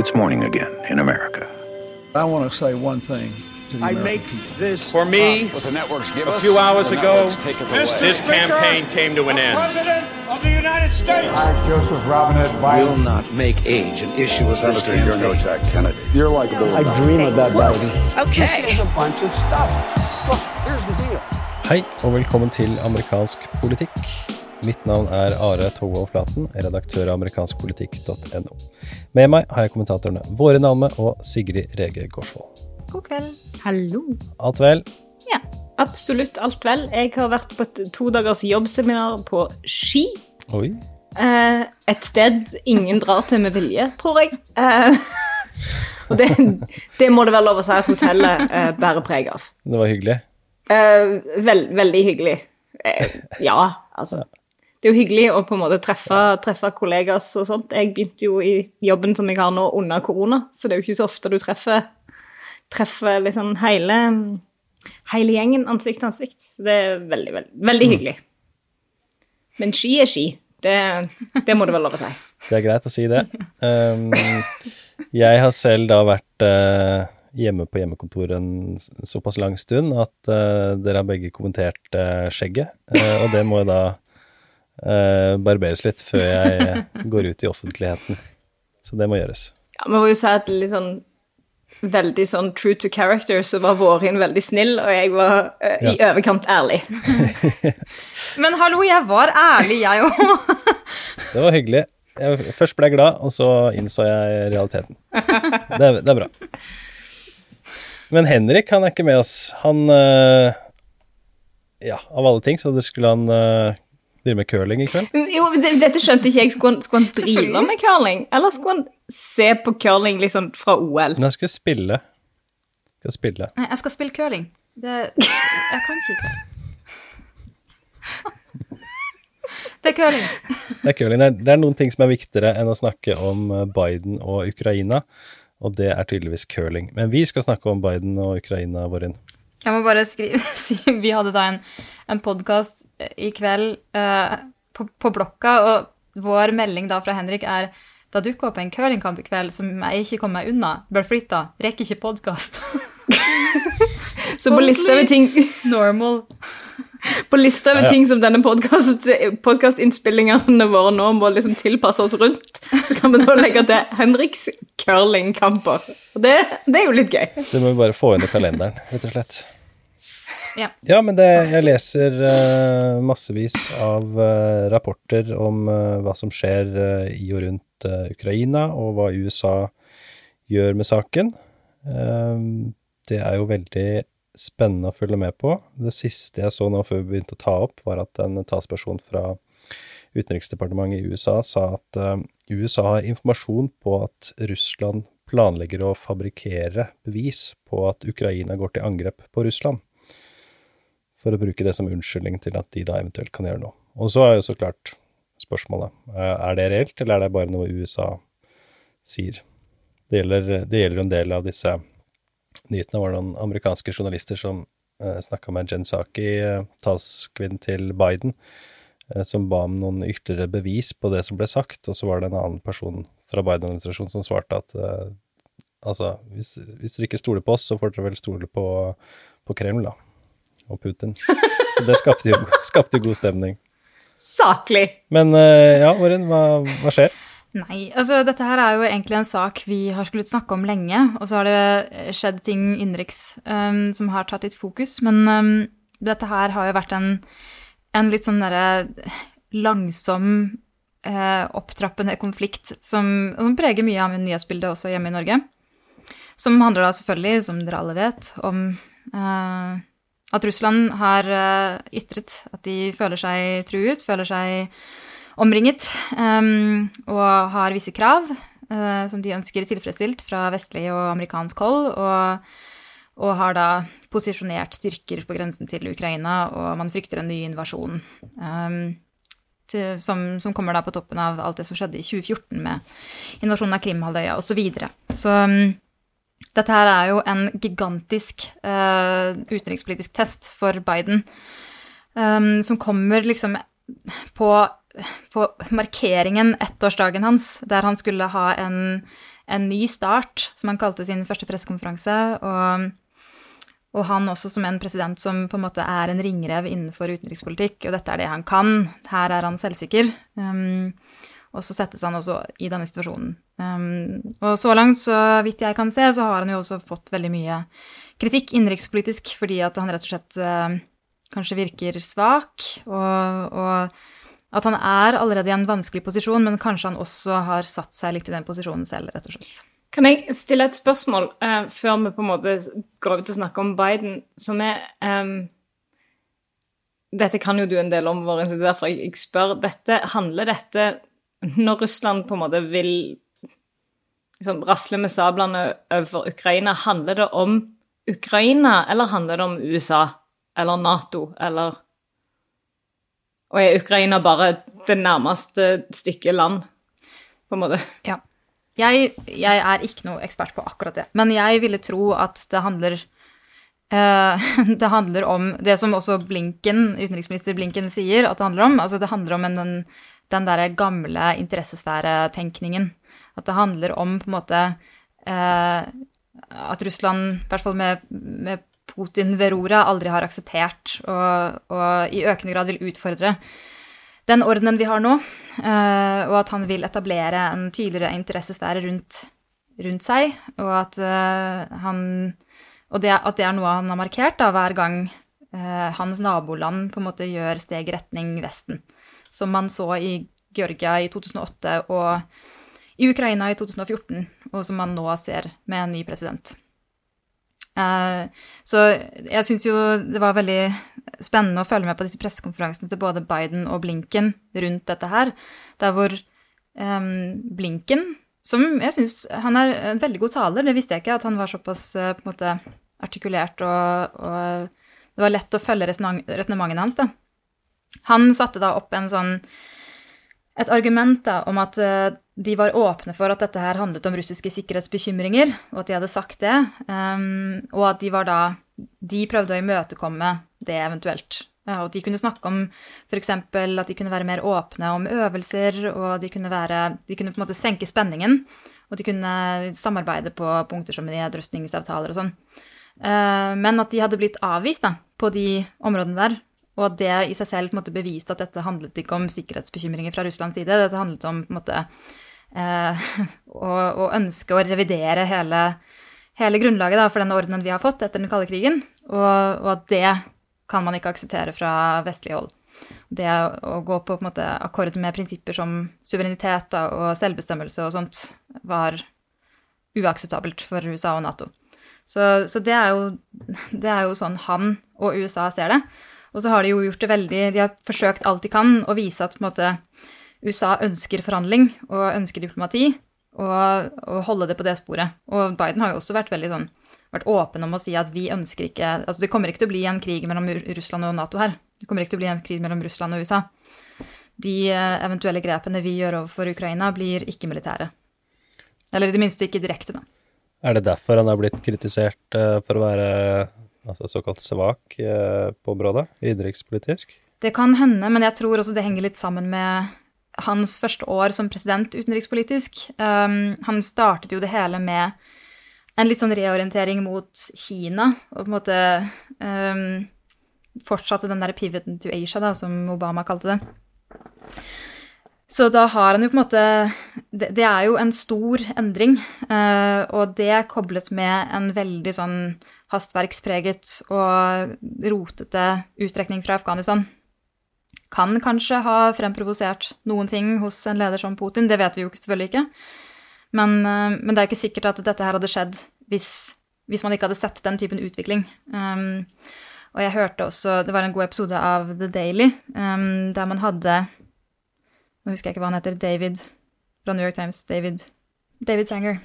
It's morning again in America. I want to say one thing to the I American make people. this For me, What the networks give a us, few hours ago, networks take it away. this campaign came to an end. President of the United States. I, Joseph Robinette Biden, will not make age an issue as this Senator, you're no. Jack Kennedy. You're likable. I dream about Biden. Okay. This is a bunch of stuff. Look, here's the deal. Hei og velkommen til amerikansk politikk. Mitt navn er Are Togvold Flaten, redaktør av amerikanskpolitikk.no. Med meg har jeg kommentatorene Våre Nalme og Sigrid Rege Gårdsvold. God kveld. Hallo. Alt vel? Ja, absolutt alt vel. Jeg har vært på et to dagers jobbseminar på Ski. Oi. Eh, et sted ingen drar til med vilje, tror jeg. Eh, og det, det må det vel lov å si at hotellet eh, bærer preg av. Det var hyggelig. Eh, vel, veldig hyggelig. Ja, altså. Det er jo hyggelig å på en måte treffe, treffe kollegas og sånt. Jeg begynte jo i jobben som jeg har nå under korona, så det er jo ikke så ofte du treffer, treffer liksom hele, hele gjengen ansikt til ansikt. Så det er veldig, veldig, veldig hyggelig. Men ski er ski. Det, det må det vel lov å si. Det er greit å si det. Um, jeg har selv da vært uh, hjemme på hjemmekontoret en såpass lang stund at uh, dere har begge kommentert uh, skjegget, og det må jo da eh, barberes litt før jeg går ut i offentligheten. Så det må gjøres. Ja, Vi må jo si at litt sånn veldig sånn true to character, så var Vårin veldig snill, og jeg var uh, i overkant ærlig. Men hallo, jeg var ærlig, jeg òg. Det var hyggelig. Jeg, først ble jeg glad, og så innså jeg realiteten. Det, er- det er bra. Men Henrik, han er ikke med oss. Han uh, Ja, av alle ting, så det skulle han eh, drive med curling i kveld. Jo, Dette skjønte ikke jeg. Skulle han, skulle han drive med curling, eller skulle han se på curling liksom fra OL? Men jeg skal spille. Skal spille. Nei, jeg skal spille curling. Det, jeg kan ikke curling. Det er curling. Det er curling. Det er, er noen ting som er viktigere enn å snakke om eh, Biden og Ukraina, og det er tydeligvis curling. Men vi skal snakke om Biden og Ukraina, Vårin. Jeg må bare skrive si Vi hadde da en, en podkast i kveld eh, på, på blokka, og vår melding da fra Henrik er da dukker opp en curlingkamp i kveld som jeg ikke kom meg unna. Ble flytta. Rekker ikke podkast. Så på lista over ting, Normal. På lista over Ja, ja. ting som denne podcast- podkastinnspillingene våre nå må liksom tilpasse oss rundt, så kan vi da legge til Henriks curlingkamper. Og det, det er jo litt gøy. Det må vi bare få inn i kalenderen, rett og slett. Ja. Ja, men det, jeg leser uh, massevis av uh, rapporter om uh, hva som skjer i og rundt Ukraina, og hva USA gjør med saken. Det er jo veldig spennende å følge med på. Det siste jeg så nå før vi begynte å ta opp, var at en talsperson fra Utenriksdepartementet i USA sa at eh, USA har informasjon på at Russland planlegger å fabrikkere bevis på at Ukraina går til angrep på Russland for å bruke det som unnskyldning til at de da eventuelt kan gjøre noe. Og så er jo så klart spørsmålet, eh, er det reelt, eller er det bare noe USA sier? Det gjelder, det gjelder en del av disse nyhetene. var noen amerikanske journalister som uh, snakka med Jen Psaki, uh, talskvinnen til Biden, uh, som ba om noen ytterligere bevis på det som ble sagt, og så var det en annen person fra Biden-administrasjonen som svarte at uh, altså, hvis, hvis dere ikke stoler på oss, så får dere vel stole på, på Kreml, da og Putin. Så det skapte jo, skapte god stemning. Saklig. Men eh, ja, Oren, hva, hva skjer? Nei, altså dette her er jo egentlig en sak vi har skulle snakke om lenge, og så har det skjedd ting innenriks um, som har tatt litt fokus, men um, dette her har jo vært en, en litt sånn derre langsom, eh, opptrappende konflikt som, som preger mye av nyhetsbildet også hjemme i Norge. Som handler da selvfølgelig, som dere alle vet, om eh, at Russland har eh, ytret at de føler seg truet, føler seg omringet, um, og har visse krav uh, som de ønsker tilfredsstilt fra vestlig og amerikansk hold, og, og har da posisjonert styrker på grensen til Ukraina, og man frykter en ny invasjon. Um, til, som, som kommer da på toppen av alt det som skjedde i 2014 med invasjonen av Krimhalvøya osv. Så, videre. så um, dette her er jo en gigantisk uh, utenrikspolitisk test for Biden, um, som kommer liksom på, på markeringen, ettårsdagen hans, der han skulle ha en, en ny start, som han kalte sin første pressekonferanse. Og, og han også som en president som på en måte er en ringrev innenfor utenrikspolitikk, og dette er det han kan. Her er han selvsikker. Um, og så settes han også i denne situasjonen. Um, og så langt, så vidt jeg kan se, så har han jo også fått veldig mye kritikk innenrikspolitisk fordi at han rett og slett uh, kanskje virker svak, og, og at han er allerede i en vanskelig posisjon, men kanskje han også har satt seg litt i den posisjonen selv, rett og slett. Kan jeg stille et spørsmål uh, før vi på en måte går ut og snakker om Biden, som er um, Dette kan jo du en del om, Våren, så det er derfor jeg spør. Dette, handler dette Når Russland på en måte vil liksom, rasle med sablene overfor Ukraina, handler det om Ukraina, eller handler det om USA? eller Nato, eller Og er Ukraina bare det nærmeste stykket land, på en måte? Ja. Jeg, jeg er ikke noe ekspert på akkurat det, men jeg ville tro at det handler uh, det handler om det som også Blinken, utenriksminister Blinken sier at det handler om. Altså det handler om en, den, den derre gamle interessesfæretenkningen. At det handler om på en måte uh, at Russland, i hvert fall med, med Putin ved roret aldri har akseptert og, og, i økende grad vil utfordre den ordenen vi har nå, uh, og at han vil etablere en tydeligere interessesfære rundt, rundt seg, og at uh, han og det, at det er noe han har markert da, hver gang uh, hans naboland på en måte gjør steg retning Vesten. Som man så i Georgia i 2008 og i Ukraina i 2014, og som man nå ser med en ny president. Eh, så jeg syns jo det var veldig spennende å følge med på disse pressekonferansene til både Biden og Blinken rundt dette her, der hvor um, Blinken, som jeg syns Han er en veldig god taler, det visste jeg ikke, at han var såpass uh, på en måte artikulert og, og det var lett å følge resonnementene hans, da. Han satte da opp en sånn et argument da, om at uh, de var åpne for at dette her handlet om russiske sikkerhetsbekymringer, og at de hadde sagt det. Um, og at de var da De prøvde å imøtekomme det eventuelt. Og de kunne snakke om f.eks. at de kunne være mer åpne om øvelser, og de kunne, være, de kunne på en måte senke spenningen. Og de kunne samarbeide på punkter som nedrustningsavtaler og sånn. Uh, men at de hadde blitt avvist da, på de områdene der, og at det i seg selv på en måte beviste at dette handlet ikke om sikkerhetsbekymringer fra Russlands side. Dette handlet om på en måte eh, å, og ønske å revidere hele, hele grunnlaget da, for denne ordenen vi har fått etter den kalde krigen, og, og, at det kan man ikke akseptere fra vestlig hold. Det å gå på, på måte, akkord med prinsipper som suverenitet da, og selvbestemmelse og sånt var uakseptabelt for USA og Nato. Så, så det, er jo, det er jo sånn han og USA ser det. Og så har de jo gjort det veldig De har forsøkt alt de kan å vise at på en måte, USA ønsker forhandling og ønsker diplomati, og, og, holde det på det sporet. Og Biden har jo også vært veldig sånn vært åpen om å si at vi ønsker ikke Altså det kommer ikke til å bli en krig mellom Russland og Nato her. Det kommer ikke til å bli en krig mellom Russland og USA. De eh, eventuelle grepene vi gjør overfor Ukraina, blir ikke militære. Eller i det minste ikke direkte, da. Er det derfor han har blitt kritisert eh, for å være altså såkalt svak eh, på området, innenrikspolitisk? Det kan hende, men jeg tror også det henger litt sammen med hans første år som president utenrikspolitisk. Um, han startet jo det hele med en litt sånn reorientering mot Kina, og på en måte um, fortsatte den der pivoten to Asia, da, som Obama kalte det. Så da har han jo på en måte Det, det er jo en stor endring, uh, og det kobles med en veldig sånn hastverkspreget og rotete uttrekning fra Afghanistan kan kanskje ha fremprovosert noen ting hos en leder som Putin. Det vet vi jo selvfølgelig ikke. Men, eh, men det er jo ikke sikkert at dette her hadde skjedd hvis, hvis man ikke hadde sett den typen utvikling. Um, og jeg hørte også Det var en god episode av The Daily um, der man hadde Nå husker jeg ikke hva han heter. David fra New York Times. David, David Sanger.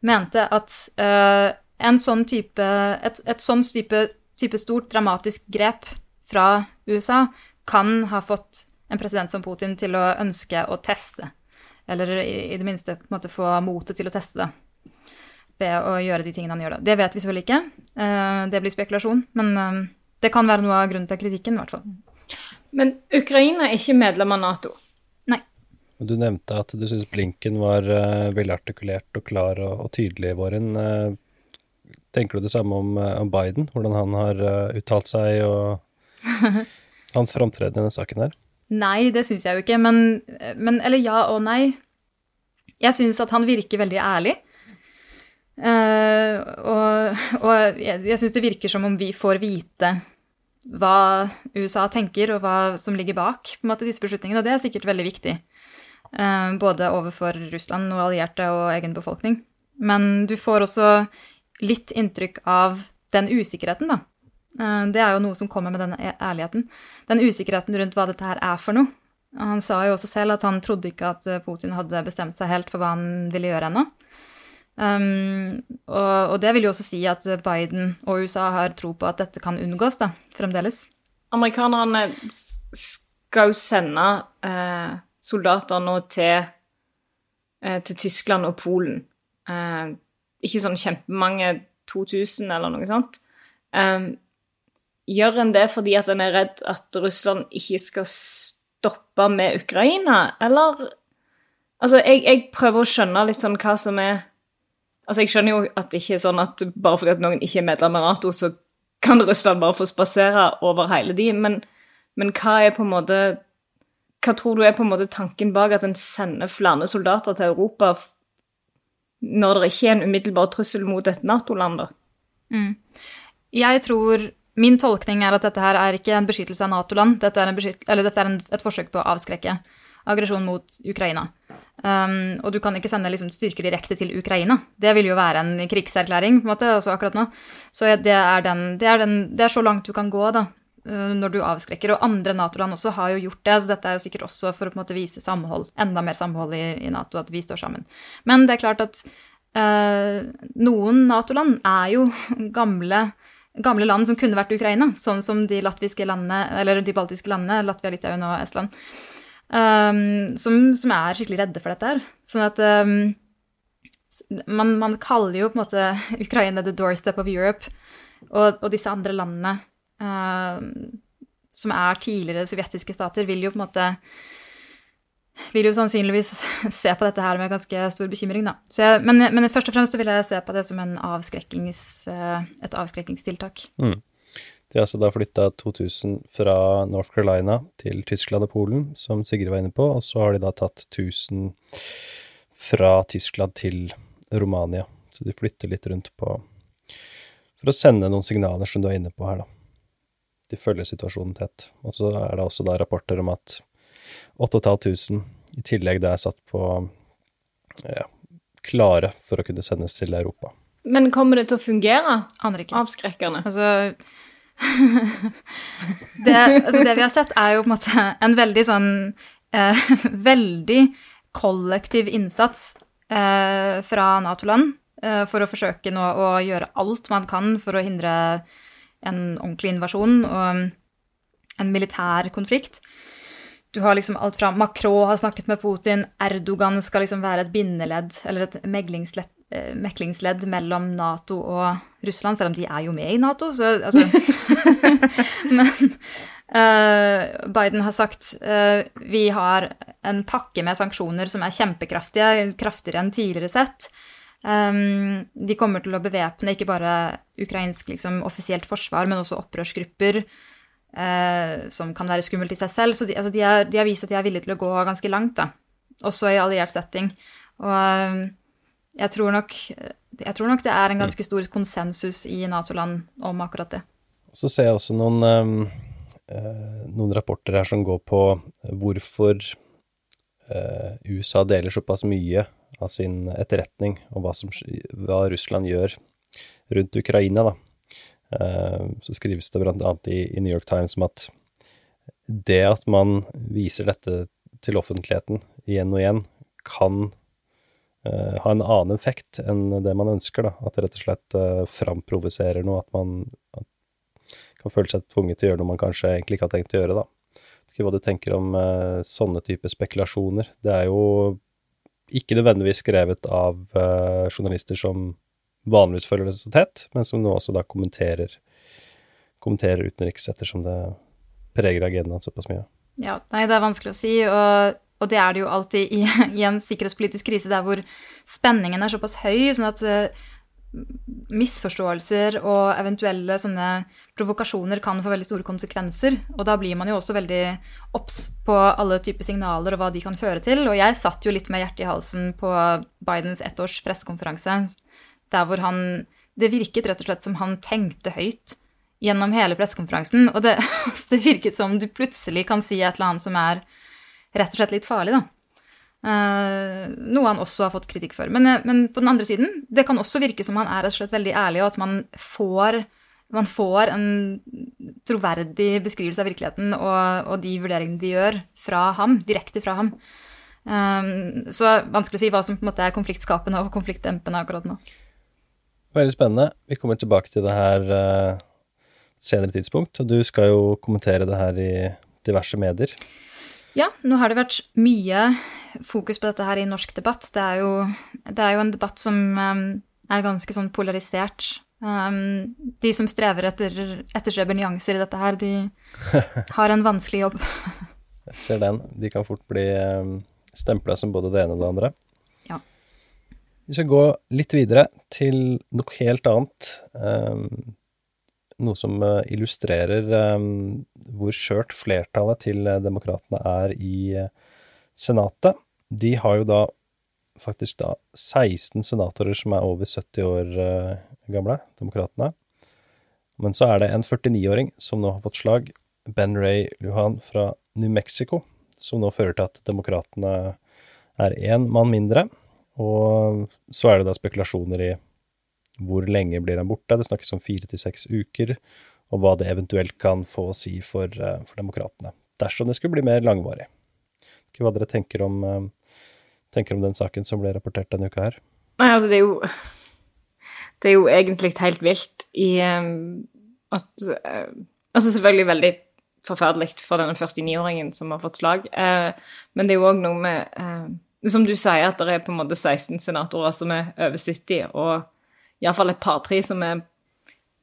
Mente at uh, en sånn type, et, et sånn type, type, stort, dramatisk grep fra USA kan ha fått en president som Putin til å ønske å teste, eller i, i det minste på en måte få motet til å teste det ved å gjøre de tingene han gjør. da. Det vet vi selvfølgelig ikke, uh, det blir spekulasjon, men uh, det kan være noe av grunnen til kritikken, i hvert fall. Men Ukraina er ikke medlem av Nato? Nei. Du nevnte at du syns Blinken var uh, velartikulert og klar og, tydelig tydelig, Våren. Tenker du det samme om, Biden? Hvordan han har uttalt seg og hans framtreden i denne saken her? Nei, det syns jeg jo ikke, men, men, Eller ja og nei. Jeg syns at han virker veldig ærlig. og, og jeg, jeg syns det virker som om vi får vite hva USA tenker, og hva som ligger bak på en måte, disse beslutningene. Og det er sikkert veldig viktig. Uh, både overfor Russland og allierte og egen befolkning. Men du får også litt inntrykk av den usikkerheten, da. Eh, det er jo noe som kommer med denne ærligheten. Den usikkerheten rundt hva dette her er for noe. Han sa jo også selv at han trodde ikke at Putin hadde bestemt seg helt for hva han ville gjøre ennå. Um, og, og, det vil jo også si at Biden og USA har tro på at dette kan unngås, da, fremdeles. Amerikanerne skal jo sende eh, soldater nå til, eh, til, Tyskland og Polen. Eh, ikke sånn kjempemange 2000 eller noe sånt. Eh, gjør en det fordi at en er redd at Russland ikke skal stoppe med Ukraina, eller Altså, jeg, jeg prøver å skjønne litt sånn hva som er Altså, jeg skjønner jo at det ikke er sånn at bare fordi at noen ikke er medlem av Nato, så kan Russland bare få spasere over hele de, men, men hva er på en måte hva tror du er på en måte tanken bak at en sender flere soldater til Europa når det ikke er en umiddelbar trussel mot et Nato-land, da? Mm. Jeg tror Min tolkning er at dette her er ikke en beskyttelse av Nato-land. Dette er, dette er en, et forsøk på å avskrekke aggresjon mot Ukraina. Um, og du kan ikke sende liksom, styrker direkte til Ukraina. Det vil jo være en krigserklæring på en måte, altså akkurat nå. Så det er, den, det, er den, det er, så langt du kan gå da, uh, når du avskrekker. Og andre Nato-land også har jo gjort det, så dette er jo sikkert også for å på en måte vise samhold, enda mer samhold i, i Nato, at vi står sammen. Men det er klart at uh, noen Nato-land er jo gamle gamle land som kunne vært Ukraina, sånn som de landene, de baltiske landene, Latvia, Litauen og Estland um, som, som, er skikkelig redde for dette her. Sånn at um, man, man, kaller jo på en måte Ukraina the doorstep of Europe, og, og disse andre landene uh, som er tidligere sovjetiske stater, vil jo på en måte vil jo sannsynligvis se på dette her med ganske stor bekymring, da. Jeg, men, men, først og fremst vil jeg se på det som avskrekkings, eh, et avskrekkingstiltak. Mm. De har altså da flytta 2000 fra North Carolina til Tyskland og Polen, som Sigrid var inne på, og så har de da tatt 1000 fra Tyskland til Romania. Så de flytter litt rundt på For å sende noen signaler, som du er inne på her, da. De følger situasjonen tett. Og så er det også da rapporter om at 8500 i tillegg det er satt på ja, klare for å kunne sendes til Europa. Men kommer det til å fungere? Aner ikke. Avskrekkende. Altså det, altså det, vi har sett, er jo på en måte en veldig sånn eh, Veldig kollektiv innsats eh, fra Nato-land eh, for å forsøke nå å gjøre alt man kan for å hindre en ordentlig invasjon og en militær konflikt. Du har liksom alt fra Macron har snakket med Putin, Erdogan skal liksom være et bindeledd, eller et meglingsledd, eh, meklingsledd mellom Nato og Russland, selv om de er jo med i Nato, så altså Men uh, Biden har sagt uh, vi har en pakke med sanksjoner som er kjempekraftige, kraftigere enn tidligere sett. Um, de kommer til å bevæpne ikke bare ukrainsk liksom, offisielt forsvar, men også opprørsgrupper eh, som kan være skummelt i seg selv. Så de, altså de, har, de, har, vist at de er villige til å gå ganske langt, da. Også i alliert setting. Og eh, jeg tror nok, jeg tror nok det er en ganske stor konsensus i Nato-land om akkurat det. Så ser jeg også noen, øh, noen rapporter her som går på hvorfor øh, USA deler såpass mye av sin etterretning, og hva, som, hva Russland gjør rundt Ukraina, da. Eh, så skrives det blant annet i, i New York Times om at det at man viser dette til offentligheten igjen og igjen, kan uh, ha en annen effekt enn det man ønsker. da, At det rett og slett uh, framprovoserer noe. At man at kan føle seg tvunget til å gjøre noe man kanskje egentlig ikke har tenkt å gjøre. da. Ikke hva du tenker om uh, sånne typer spekulasjoner. Det er jo ikke nødvendigvis skrevet av journalister som vanligvis følger det så tett, men som nå også da kommenterer, kommenterer utenriks, ettersom det preger agendaen såpass mye. Ja, nei, det er vanskelig å si, og Og det er det jo alltid i, i en sikkerhetspolitisk krise der hvor spenningen er såpass høy, sånn at uh, misforståelser og eventuelle sånne provokasjoner kan få veldig store konsekvenser. Og da blir man jo også veldig obs på alle typer signaler og hva de kan føre til. Og jeg satt jo litt med hjertet i halsen på Bidens ettårs pressekonferanse, der hvor han Det virket rett og slett som han tenkte høyt gjennom hele pressekonferansen. Og det, det virket som du plutselig kan si et eller annet som er rett og slett litt farlig, da. Uh, noe han også har fått kritikk for. Men, eh, men, på den andre siden, det kan også virke som han er rett og slett veldig ærlig, og at man får, man får en troverdig beskrivelse av virkeligheten og, og, de vurderingene de gjør, fra ham, direkte fra ham. Um, så vanskelig å si hva som på en måte er konfliktskapende og konfliktdempende akkurat nå. Veldig spennende. Vi kommer tilbake til det her uh, senere tidspunkt. Og du skal jo kommentere det her i diverse medier. Ja, nå har det vært mye fokus på dette her i norsk debatt. Det er jo, det er jo en debatt som um, er ganske sånn polarisert. Um, de som strever etter etterstreber nyanser i dette her, de har en vanskelig jobb. Jeg ser den. De kan fort bli um, stempla som både det ene og det andre. Vi skal gå litt videre til noe helt annet. Um, noe som eh, illustrerer um, hvor skjørt flertallet til eh, demokratene er i Senatet. De har jo da faktisk da 16 senatorer som er over 70 år uh, gamle, demokratene. Men så er det en 49-åring som nå har fått slag, Ben Ray Luhan fra New Mexico, som nå fører til at demokratene er én mann mindre. Og så er det da spekulasjoner i hvor lenge blir han borte? Det snakkes om fire til seks uker, og hva det eventuelt kan få å si for, eh, for demokratene. Dersom det skulle bli mer langvarig. Ikke hva dere tenker om, eh, tenker om den saken som ble rapportert denne uka her? Nei, altså, det er jo Det er jo egentlig helt vilt i um, at Altså, selvfølgelig veldig forferdelig for denne 49-åringen som har fått slag, men det er jo òg noe med Som du sier, at det er på en måte 16 senatorer som er over 70, og iallfall et par-tre som er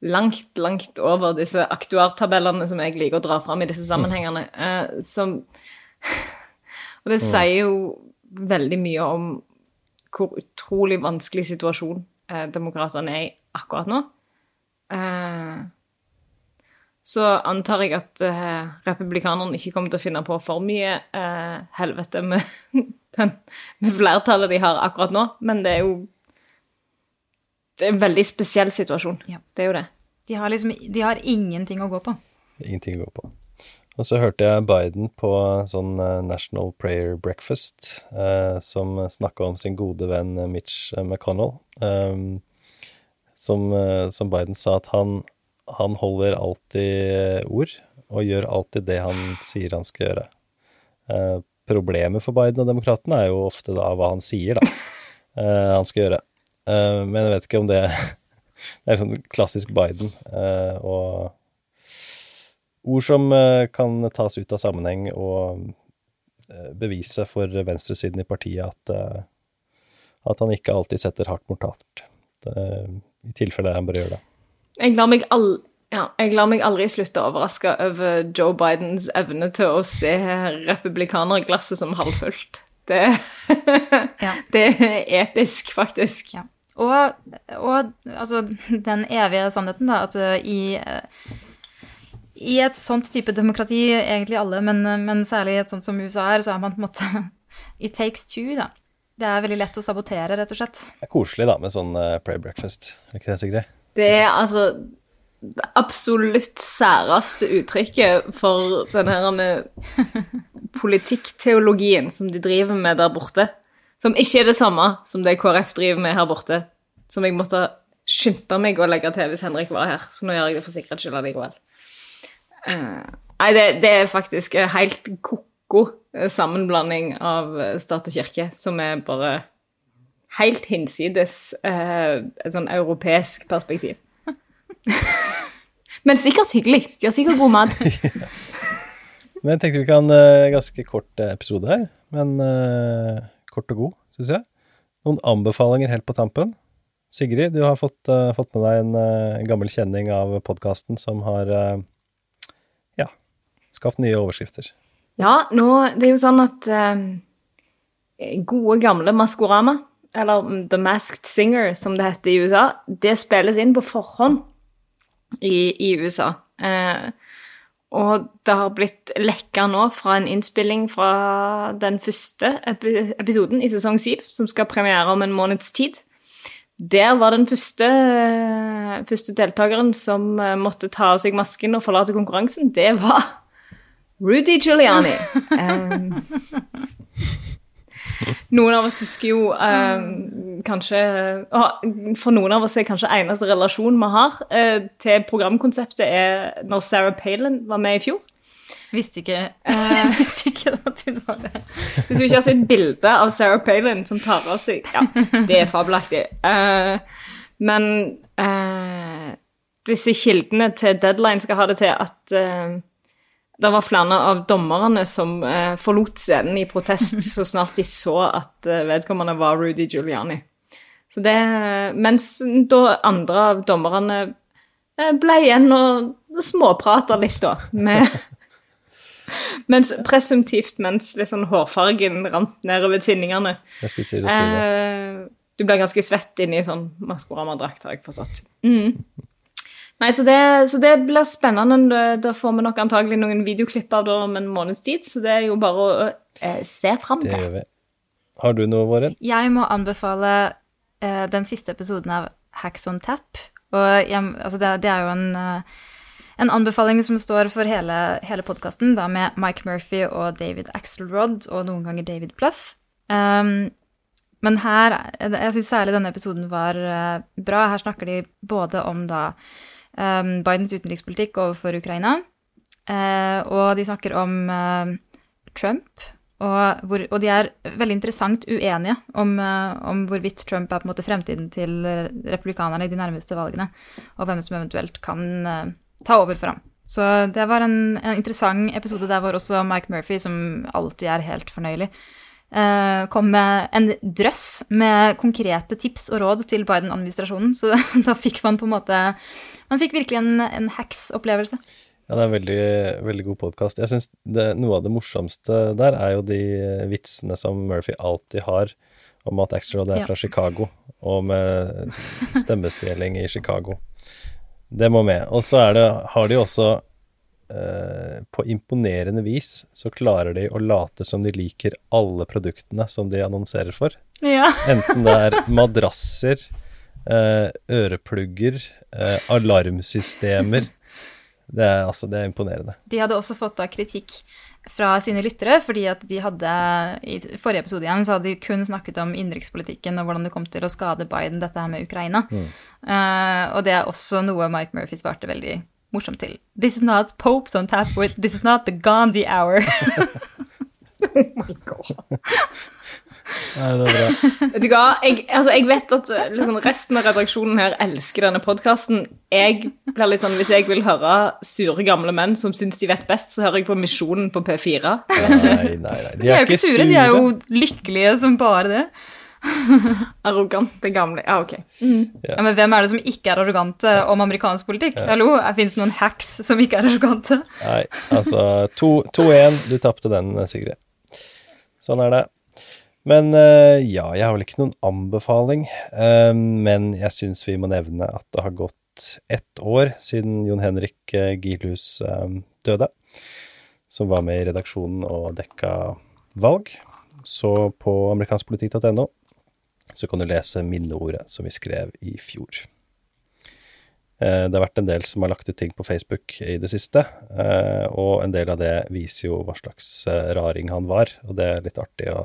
langt, langt over disse aktuartabellene som jeg liker å dra fram i disse sammenhengene. Eh, som Og det sier jo veldig mye om hvor utrolig vanskelig situasjon eh, demokratene er i akkurat nå. Eh, så antar jeg at eh, republikanerne ikke kommer til å finne på for mye eh, helvete med, den, med flertallet de har akkurat nå, men det er jo det er en veldig spesiell situasjon. Ja. Det er jo det. De har liksom de har ingenting å gå på. Ingenting å gå på. Og så hørte jeg Biden på sånn eh, National Prayer Breakfast, eh, som snakka om sin gode venn eh, Mitch McConnell. Um, som, som, Biden sa at han, han, holder alltid ord, og gjør alltid det han sier han skal gjøre. Eh, problemet for Biden og demokratene er jo ofte da hva han sier da Eh, han skal gjøre. Eh, men jeg vet ikke om det Det er sånn klassisk Biden. Uh, og ord som uh, kan tas ut av sammenheng og bevise for venstresiden i partiet at, at han ikke alltid setter hardt mot hardt. I tilfelle han bør gjøre det. Jeg lar meg aldri ja, jeg lar meg aldri slutte å overraske over Joe Bidens evne til å se republikanerglasset som halvfullt. Det, ja. det er episk, faktisk. Ja. Og, og altså, den evige sannheten, da, at uh, i, uh, i et sånt type demokrati, egentlig alle, men, men, særlig et sånt som USA er, så er man på en måte It takes two, da. Det er veldig lett å sabotere, rett og slett. Det er koselig, da, med sånn uh, pray breakfast. Er ikke det, Sigrid? Det er altså det absolutt særeste uttrykket for den her politikkteologien som de driver med der borte. Som ikke er det samme som det KrF driver med her borte. Som jeg måtte skynde meg å legge til hvis Henrik var her. Så nå gjør jeg det for sikkerhets skyld allikevel. Uh, nei, det, det, er faktisk helt ko-ko eh, sammenblanding av eh, stat og kirke som er bare helt hinsides uh, et sånn europeisk perspektiv. Men sikkert hyggelig. De har sikkert god mat. Men jeg tenkte vi kan uh, Ganske kort episode her, men uh, kort og god, syns jeg. Noen anbefalinger helt på tampen? Sigrid, du har fått, uh, fått med deg en uh, gammel kjenning av podkasten som har uh, ja, skapt nye overskrifter. Ja, nå Det er jo sånn at gode, gamle Maskorama, eller The Masked Singer, som det heter i USA, det spilles inn på forhånd i, i USA. Eh, og det har blitt lekka nå fra en innspilling fra den første episoden i sesong syv, som skal premiere om en måneds tid. Der var den første, første deltakeren som eh, måtte ta av seg masken og forlate konkurransen, det var Rudy Giuliani. um, noen av oss husker jo eh, kanskje For noen av oss er kanskje eneste relasjon vi har eh, til programkonseptet, er når Sarah Palin var med i fjor. Visste ikke, uh, visste ikke at hun var det. Hvis du ikke har sett bilde av Sarah Palin som tar av seg Ja, det er fabelaktig. Eh, men disse kildene til Deadline skal ha det til at det var flere av dommerne som eh, forlot scenen i protest så snart de så at eh, vedkommende var Rudy Giuliani. Så det, mens da andre av dommerne eh, ble igjen og småprata litt, da, med mens, Presumptivt mens liksom hårfargen rant nedover tinningene. Jeg skulle til å si det. Eh, du ble ganske svett inni sånn Maskorama-drakt, har jeg forstått. Mm. Nei, så det, så det, blir spennende. Da får vi nok antagelig noen videoklipp av det om en måneds tid, så det er jo bare å eh, se fram til. Det gjør vi. Har du noe, Våren? Jeg må anbefale eh, den siste episoden av Hacks on Tap. Og jeg, altså det, det, er jo en, uh, en, anbefaling som står for hele, hele podkasten, da med Mike Murphy og David Axelrod og noen ganger David Pluff. Um, men her Jeg syns særlig denne episoden var bra. Her snakker de både om da um, Bidens utenrikspolitikk overfor Ukraina. Uh, og de snakker om uh, Trump, og, hvor, og, de er veldig interessant uenige om, uh, om, hvorvidt Trump er på en måte fremtiden til republikanerne i de nærmeste valgene, og hvem som eventuelt kan ta over for ham. Så det var en, en, interessant episode der hvor også Mike Murphy, som alltid er helt fornøyelig, kom med en drøss med konkrete tips og råd til Biden-administrasjonen. Så da fikk man på en måte man fikk virkelig en, en hacks-opplevelse. Ja, det er en veldig, veldig god podkast. Jeg syns noe av det morsomste der er jo de vitsene som Murphy alltid har om at Axelrod er ja. fra Chicago, og med stemmestjeling i Chicago. Det må med. Og så har de også eh, På imponerende vis så klarer de å late som de liker alle produktene som de annonserer for. Ja. Enten det er madrasser, øreplugger, eh, alarmsystemer. Det er, altså, det er imponerende. De hadde også fått da kritikk fra sine lyttere, fordi at de hadde I forrige episode igjen så hadde de kun snakket om innenrikspolitikken og hvordan det kom til å skade Biden, dette her med Ukraina. Mm. Uh, og det er også noe Mike Murphy svarte veldig morsomt til. This is not Popes on tap with This is not the Gandhi hour. oh my god. Nei, det er bra. Vet du hva, jeg, altså, jeg vet at liksom, resten av redaksjonen her elsker denne podkasten. Jeg blir litt sånn, Hvis jeg vil høre sure gamle menn som syns de vet best, så hører jeg på Misjonen på P4. Nei, nei, nei. De er, de er jo ikke sure, de er jo lykkelige som bare det. Arrogante gamle Ja, ok. Mm. Ja. men hvem er det som ikke er arrogante om amerikansk politikk? Ja. Hallo, fins det noen hacks som ikke er arrogante? Nei, altså 2-1. Du tapte den, Sigrid. Sånn er det. Men uh, ja, jeg har vel ikke noen anbefaling. Uh, men jeg syns vi må nevne at det har gått ett år siden Jon Henrik uh, Gilhus døde. Som var med i redaksjonen og dekka valg. Så på amerikanskpolitikk.no så kan du lese minneordet som vi skrev i fjor. Det har vært en del som har lagt ut ting på Facebook i det siste, og en del av det viser jo hva slags raring han var, og det er litt artig å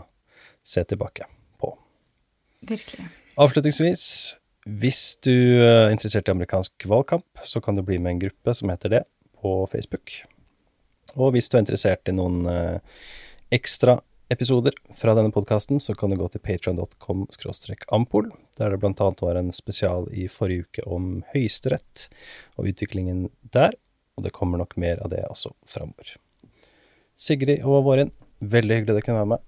se tilbake på. Virkelig. Avslutningsvis, hvis du er interessert i amerikansk valgkamp, så kan du bli med en gruppe som heter det, på Facebook. Og hvis du er interessert i noen uh, ekstra episoder fra denne podkasten, så kan du gå til patron.com ampol, der det annet var en spesial i forrige uke om Høyesterett og utviklingen der, og det kommer nok mer av det også framover. Sigrid og Vårin, veldig hyggelig dere kunne være med.